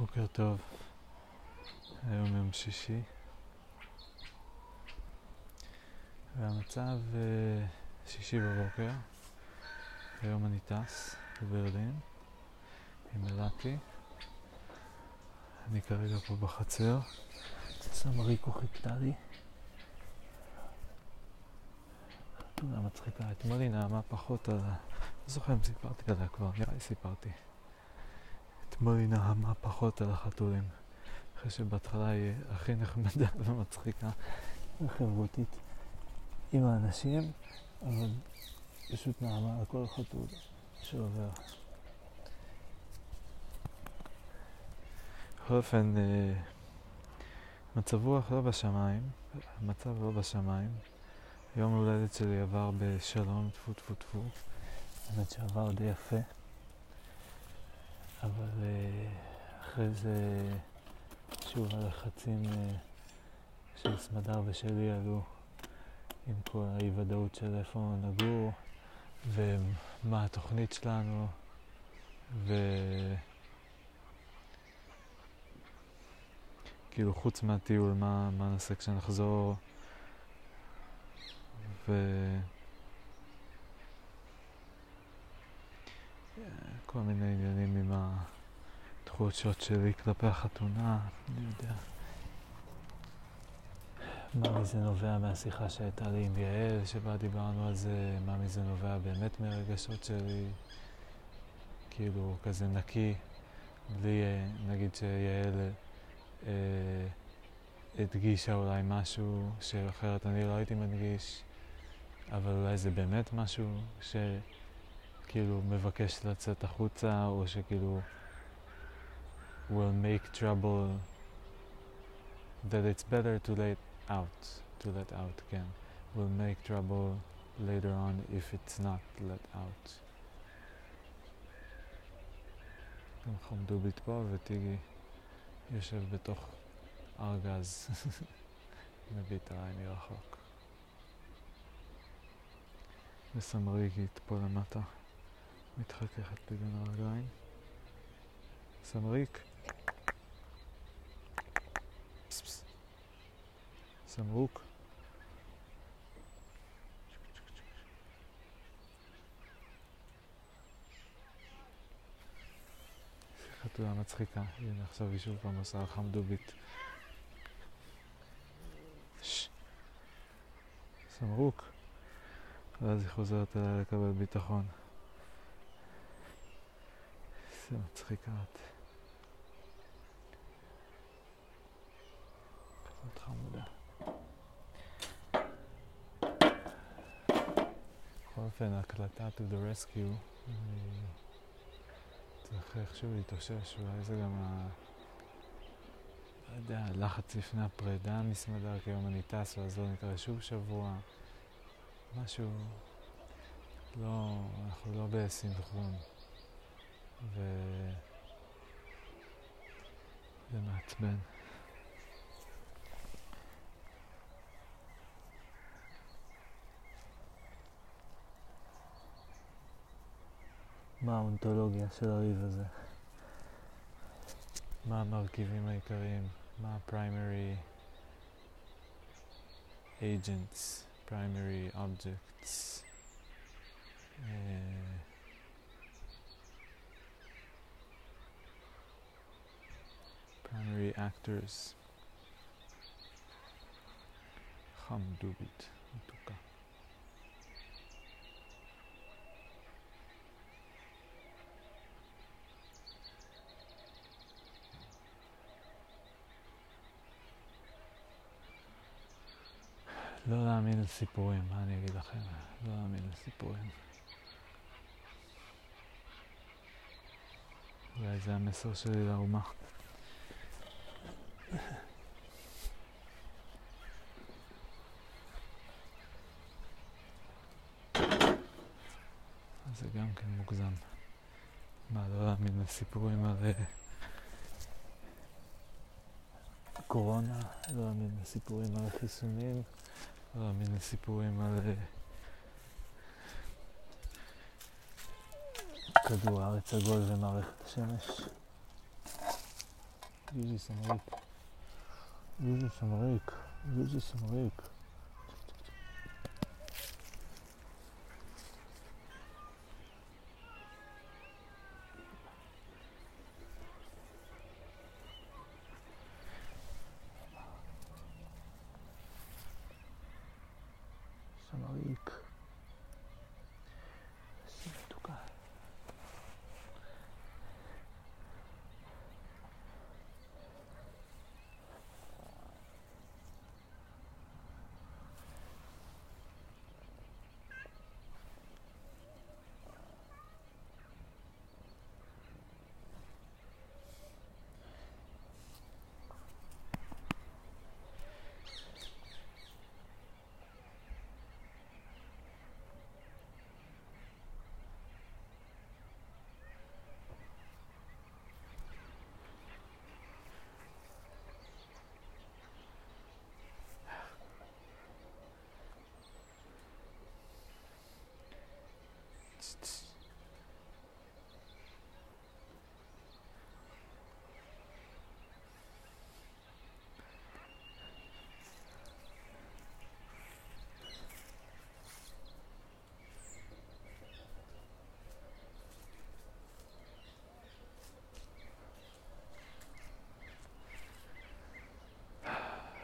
בוקר טוב, היום יום שישי, והמצב אה, שישי בבוקר, היום אני טס לברלין עם אלעתי, אני כרגע פה בחצר, סמריקו חיכתה לי. חתונה מצחיקה, אתמול היא נעמה פחות. לא זוכר אם סיפרתי עליה כבר, נראה לי סיפרתי. אתמול היא נעמה פחות על החתולים. אחרי שבהתחלה היא הכי נחמדה ומצחיקה וחברותית עם האנשים, אבל פשוט נעמה על כל חתול שעובר. בכל אופן, אה, מצב רוח לא בשמיים, המצב לא בשמיים. יום הולדת שלי עבר בשלום, טפו טפו טפו. האמת שעבר די יפה. אבל אה, אחרי זה שוב הלחצים אה, של סמדר ושלי עלו עם כל האי ודאות של איפה נגור ומה התוכנית שלנו ו... כאילו חוץ מהטיול, מה, מה נעשה כשנחזור ו... כל מיני עניינים עם התחושות שלי כלפי החתונה, אני יודע. מה מזה נובע מהשיחה שהייתה לי עם יעל, שבה דיברנו על זה, מה מזה נובע באמת מהרגשות שלי, כאילו כזה נקי, בלי, אה, נגיד שיעל אה, הדגישה אולי משהו שאחרת אני לא הייתי מדגיש, אבל אולי זה באמת משהו ש... כאילו מבקש לצאת החוצה, או שכאילו will make trouble, that it's better to let out, to let out, כן, will make trouble later on if it's not let out. גם חמדובית פה וטיגי יושב בתוך ארגז, מביט עליי מרחוק. וסמריקית פה למטה. מתחככת לי בין הרגליים. סמריק. סמרוק. חתולה מצחיקה. הנה עכשיו היא שוב פעם עושה חמדובית. סמרוק. ואז היא חוזרת אליי לקבל ביטחון. איזה מצחיקה את. כזאת חמודה. בכל אופן, ההקלטה to the rescue, צריך איכשהו להתאושש, אולי זה גם ה... לא יודע, הלחץ לפני הפרידה מסמדר, כי היום אני טס ואז לא נתראה שוב שבוע. משהו... לא, אנחנו לא בסנכרון. ו... זה מעצבן. מה האונתולוגיה של הריב הזה? מה המרכיבים העיקריים? מה ה-primary agents, primary objects? Uh, primary actors חמדובית, מתוקה. לא להאמין לסיפורים, מה אני אגיד לכם? לא להאמין לסיפורים. אולי זה המסר שלי לאומה. זה גם כן מוגזם. מה, לא להאמין לסיפורים על אה, קורונה, לא להאמין לסיפורים על החיסונים, לא להאמין לסיפורים על אה, כדור הארץ עגול ומערכת השמש. יוז'י סמריק. יוז'י סמריק. יוז'י סמריק. סמריק. איזה מתוקה.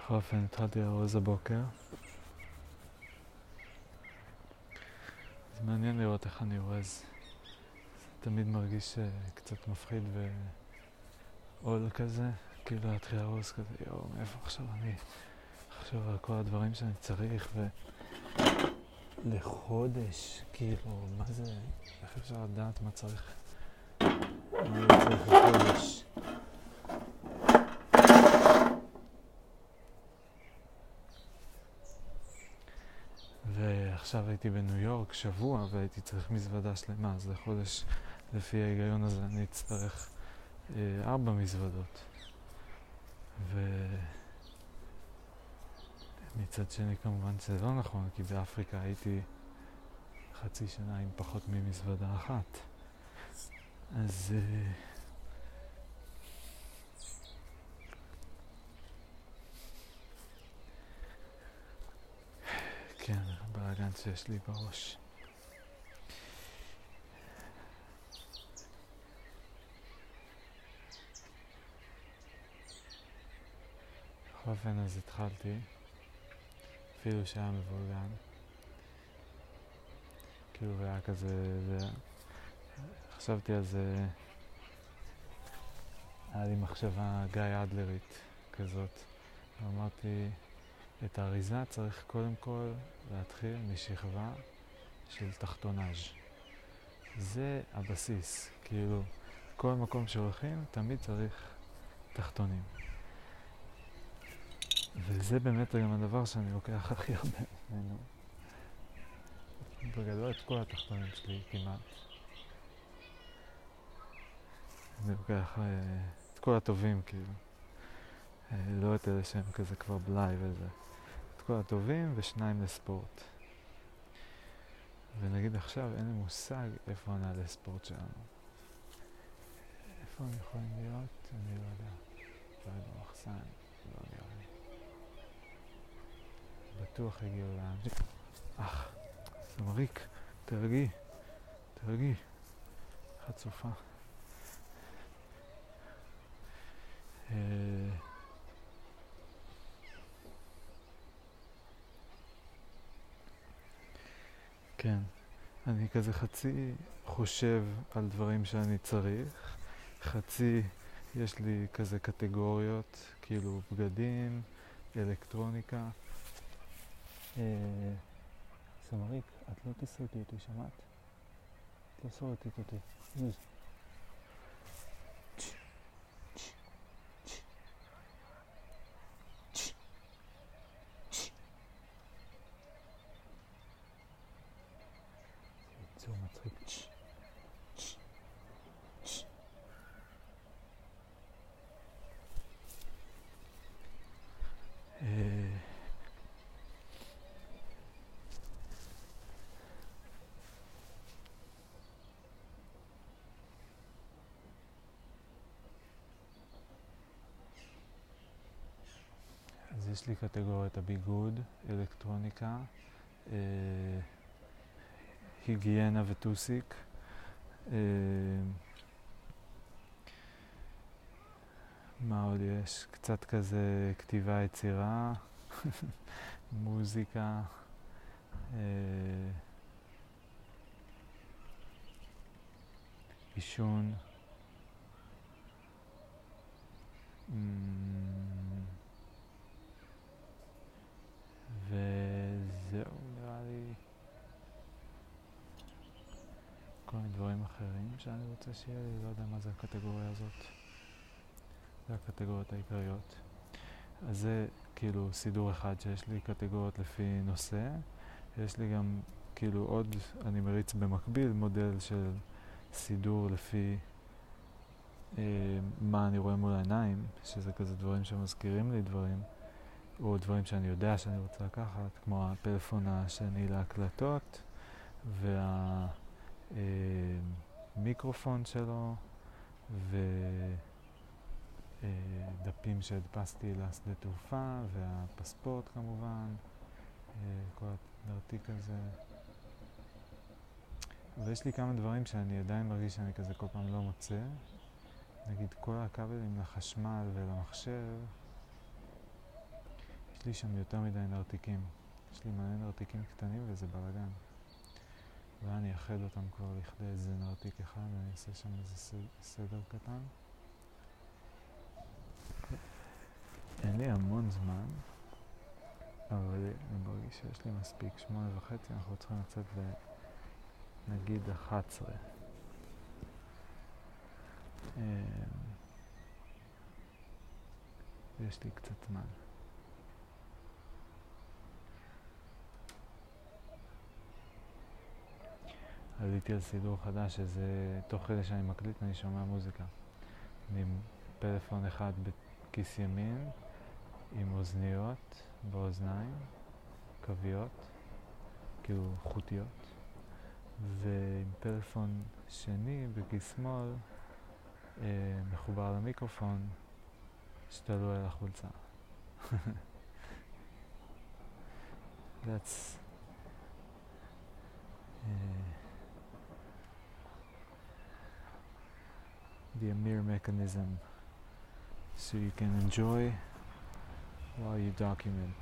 בכל אופן, התחלתי לארוז הבוקר. זה מעניין לראות איך אני אורז. זה תמיד מרגיש קצת מפחיד ועול כזה, כאילו להתחיל לארוז כזה, יואו, מאיפה עכשיו אני אחשוב על כל הדברים שאני צריך ו... לחודש, כאילו, מה זה, איך אפשר לדעת מה צריך, מה אני צריך לחודש? ועכשיו הייתי בניו יורק שבוע והייתי צריך מזוודה שלמה, אז לחודש, לפי ההיגיון הזה, אני אצטרך אה, ארבע מזוודות. ומצד שני, כמובן שזה לא נכון, כי באפריקה הייתי חצי שנה עם פחות ממזוודה אחת. אז... אה, כן, הבלאגן שיש לי בראש. בכל אופן אז התחלתי, אפילו שהיה מבולגן. כאילו היה כזה, זה... חשבתי על זה, היה לי מחשבה גיא אדלרית כזאת. אמרתי, את האריזה צריך קודם כל להתחיל משכבה של תחתונאז'. זה הבסיס, כאילו, כל מקום שהולכים תמיד צריך תחתונים. וזה באמת גם הדבר שאני לוקח הכי הרבה ממנו. בגדול את כל התחתונים שלי כמעט. אני לוקח אה, את כל הטובים כאילו. אה, לא את אלה שהם כזה כבר בלאי וזה. כל הטובים ושניים לספורט. ונגיד עכשיו אין לי מושג איפה הנעלי ספורט שלנו. איפה הם יכולים להיות? אני לא יודע. אולי במחסן? לא נראה. בטוח הגיעו לאן. אך, סמריק, תרגי, תרגי. חצופה. אה... כן. אני כזה חצי חושב על דברים שאני צריך, חצי יש לי כזה קטגוריות, כאילו בגדים, אלקטרוניקה. אה, סמריק, את לא תסרטי אותי, שמעת? את סורטית אותי. יש לי קטגוריית הביגוד, אלקטרוניקה, אה, היגיינה וטוסיק. אה, מה עוד יש? קצת כזה כתיבה יצירה, מוזיקה. אה, עישון. Mm. וזהו, נראה לי כל מיני דברים אחרים שאני רוצה שיהיה לי, לא יודע מה זה הקטגוריה הזאת. זה הקטגוריות העיקריות. אז זה כאילו סידור אחד שיש לי קטגוריות לפי נושא. יש לי גם כאילו עוד, אני מריץ במקביל מודל של סידור לפי אה, מה אני רואה מול העיניים, שזה כזה דברים שמזכירים לי דברים, או דברים שאני יודע שאני רוצה לקחת, כמו הפלאפון השני להקלטות, והמיקרופון שלו, ודפים שהדפסתי לשדה תעופה, והפספורט כמובן, כל הנרתיק הזה. ויש לי כמה דברים שאני עדיין מרגיש שאני כזה כל פעם לא מוצא. נגיד כל הכבלים לחשמל ולמחשב, לי שם יותר מדי נרתיקים. יש לי מלא נרתיקים קטנים וזה בלאגן. אולי אני אאחד אותם כבר לכדי איזה נרתיק אחד ואני אעשה שם איזה סדר קטן. אין לי המון זמן, אבל אני מרגיש שיש לי מספיק. שמונה וחצי, אנחנו צריכים לצאת ל... נגיד 11. אמ, יש לי קצת זמן. עליתי על סידור חדש, שזה תוך כדי שאני מקליט אני שומע מוזיקה. אני עם פלאפון אחד בכיס ימין, עם אוזניות באוזניים, קוויות, כאילו חוטיות. ועם פלאפון שני בכיס שמאל אה, מחובר למיקרופון שתלוי על החולצה. That's uh, the Amir mechanism so you can enjoy while you document.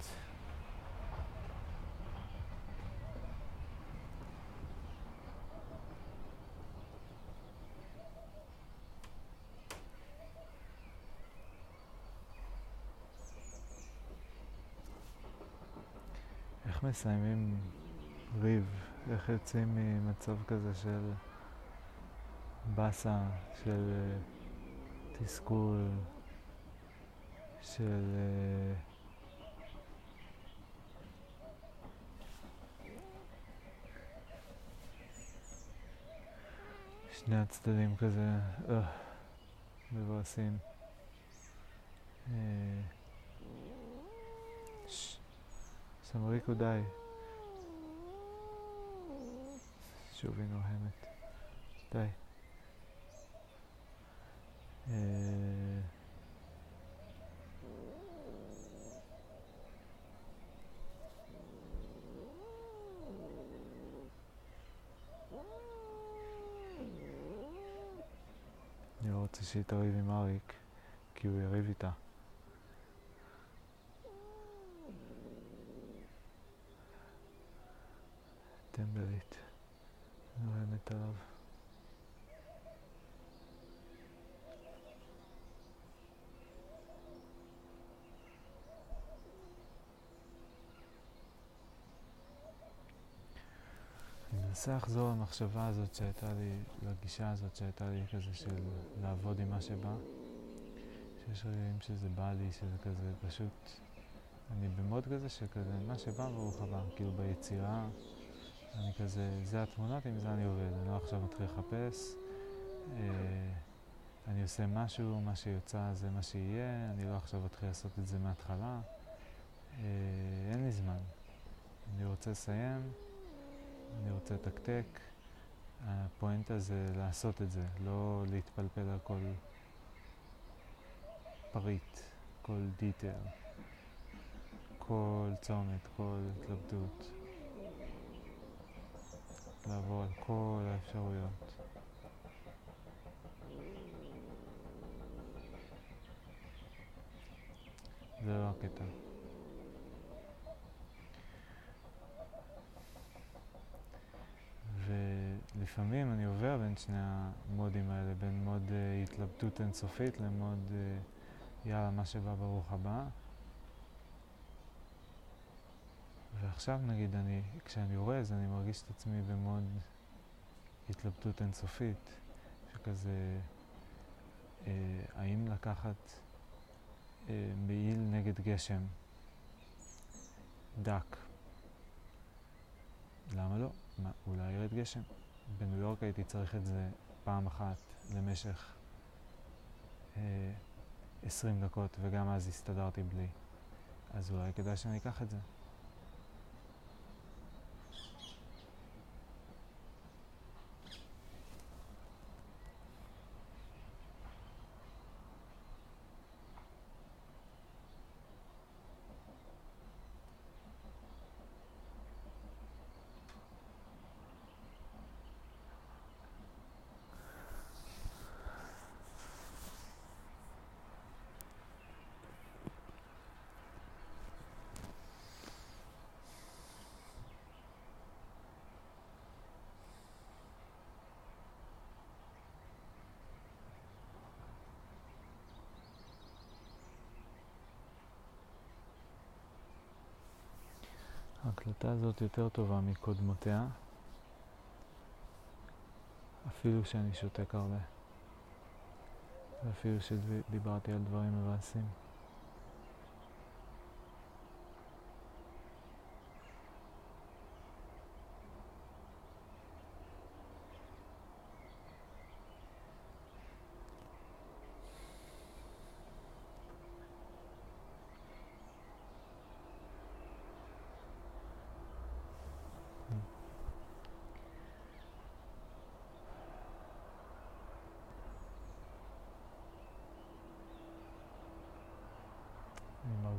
מסיימים ריב? איך יוצאים ממצב כזה של באסה, של uh, תסכול, של... Uh, שני הצדדים כזה, אה, מבואסים. סמריקו די. שוב היא נוהמת. די. אה, אני לא רוצה שהיא תריב עם אריק, כי הוא יריב איתה. טמבלית, נואמת עליו. אני מנסה לחזור למחשבה הזאת שהייתה לי, לגישה הזאת שהייתה לי כזה של לעבוד עם מה שבא. שיש רגעים שזה בא לי, שזה כזה פשוט... אני במוד כזה שכזה, מה שבא ברוך הבא, כאילו ביצירה. אני כזה, זה התמונות, עם זה אני עובד. אני לא עכשיו מתחיל לחפש. אה, אני עושה משהו, מה שיוצא זה מה שיהיה, אני לא עכשיו אתחיל לעשות את זה מההתחלה. אה, אין לי זמן. אני רוצה לסיים, אני רוצה לתקתק. הפואנטה זה לעשות את זה, לא להתפלפל על כל פריט, כל דיטל. כל צומת, כל התלבטות. לעבור על כל האפשרויות. זה לא הקטע. ולפעמים אני עובר בין שני המודים האלה, בין מוד uh, התלבטות אינסופית למוד uh, יאללה, מה שבא ברוך הבא. ועכשיו נגיד, אני, כשאני אורז, אני מרגיש את עצמי במוד התלבטות אינסופית, שכזה, אה, האם לקחת אה, מעיל נגד גשם דק? למה לא? מה, אולי ירד גשם. בניו יורק הייתי צריך את זה פעם אחת למשך אה, 20 דקות, וגם אז הסתדרתי בלי. אז אולי כדאי שאני אקח את זה. ההקלטה הזאת יותר טובה מקודמותיה, אפילו שאני שותק הרבה, ואפילו שדיברתי על דברים מבאסים.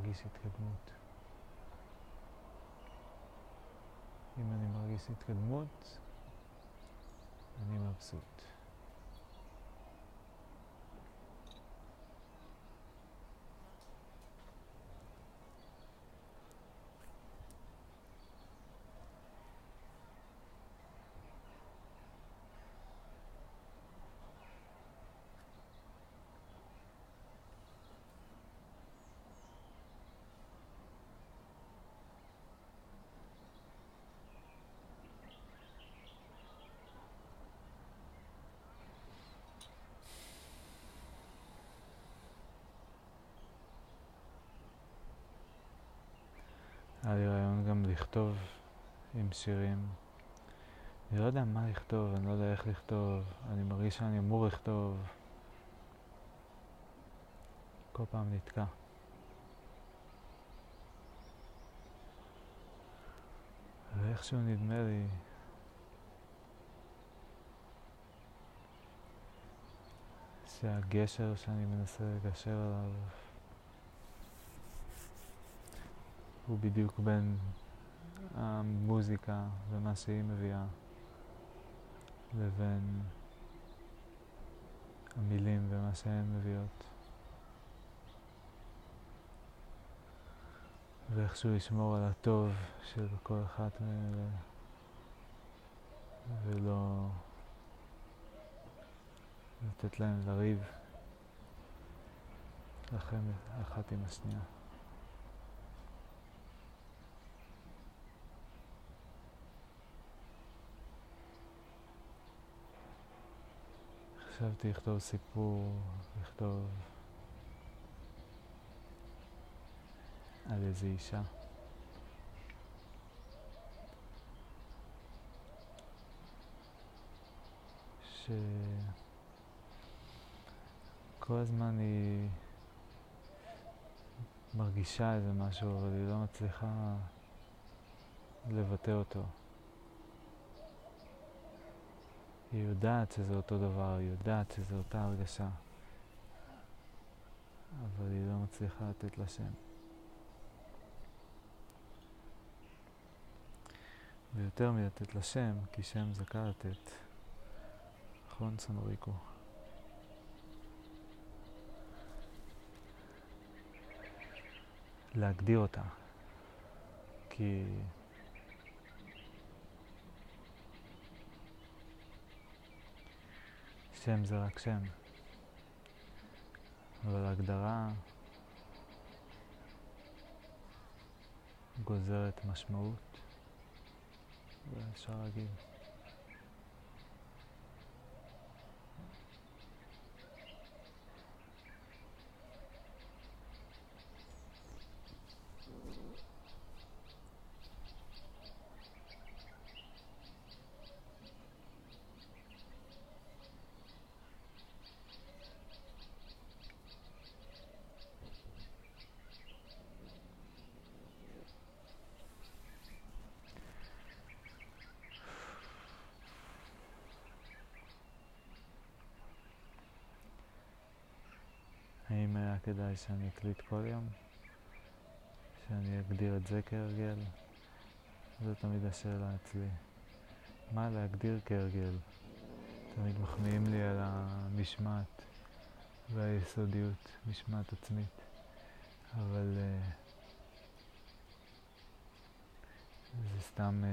מרגיש התקדמות. אם אני מרגיש התקדמות, אני מבסוט. היה לי רעיון גם לכתוב עם שירים. אני לא יודע מה לכתוב, אני לא יודע איך לכתוב, אני מרגיש שאני אמור לכתוב. כל פעם נתקע. ואיכשהו נדמה לי שהגשר שאני מנסה לגשר עליו הוא בדיוק בין המוזיקה ומה שהיא מביאה לבין המילים ומה שהן מביאות. ואיכשהו לשמור על הטוב של כל אחת מאלה ולא לתת להם לריב לכם אחת עם השנייה. חשבתי לכתוב סיפור, לכתוב על איזה אישה. שכל הזמן היא מרגישה איזה משהו, אבל היא לא מצליחה לבטא אותו. היא יודעת שזה אותו דבר, היא יודעת שזו אותה הרגשה, אבל היא לא מצליחה לתת לה שם. ויותר מלתת לה שם, כי שם זה קל לתת. נכון, סנוריקו? להגדיר אותה. כי שם זה רק שם, אבל הגדרה גוזרת משמעות, ואפשר להגיד. האם כדאי שאני אקליט כל יום? שאני אגדיר את זה כהרגל? זו תמיד השאלה אצלי. מה להגדיר כהרגל? תמיד מחמיאים לי על המשמעת והיסודיות, משמעת עצמית. אבל אה, זה סתם אה,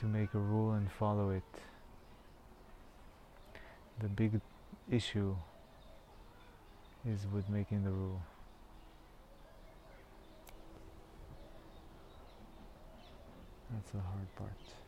to make a rule and follow it. The big issue is with making the rule. That's the hard part.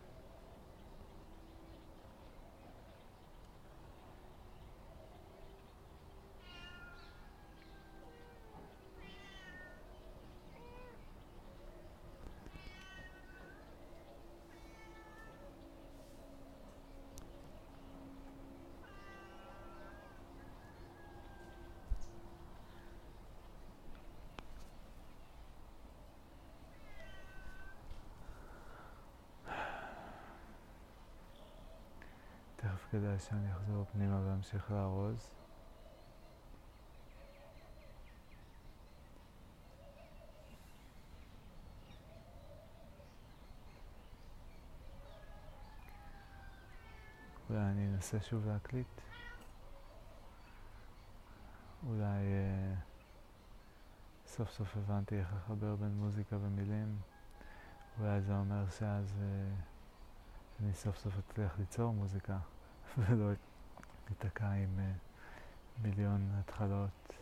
כדאי שאני אחזור פנימה ואמשיך לארוז. אולי אני אנסה שוב להקליט. אולי אה, סוף סוף הבנתי איך לחבר בין מוזיקה ומילים. אולי זה אומר שאז אה, אני סוף סוף אצליח ליצור מוזיקה. ולא ניתקע עם uh, מיליון התחלות,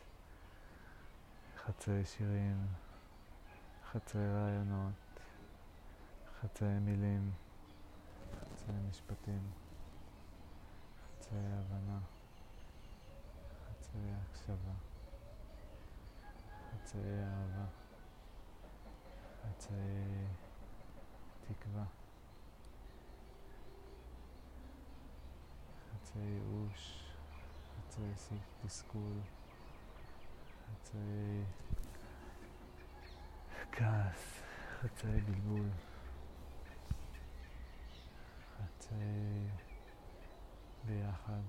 חצי שירים, חצי רעיונות, חצי מילים, חצי משפטים, חצי הבנה, חצי הקשבה, חצי אהבה, חצי תקווה. חצי ייאוש, חצי תסכול, חצי כעס, חצי בלבול, חצי ביחד,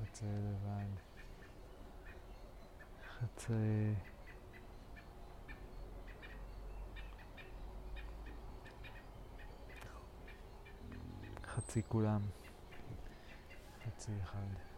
חצי לבד, חצי חצי כולם. חצי אחד.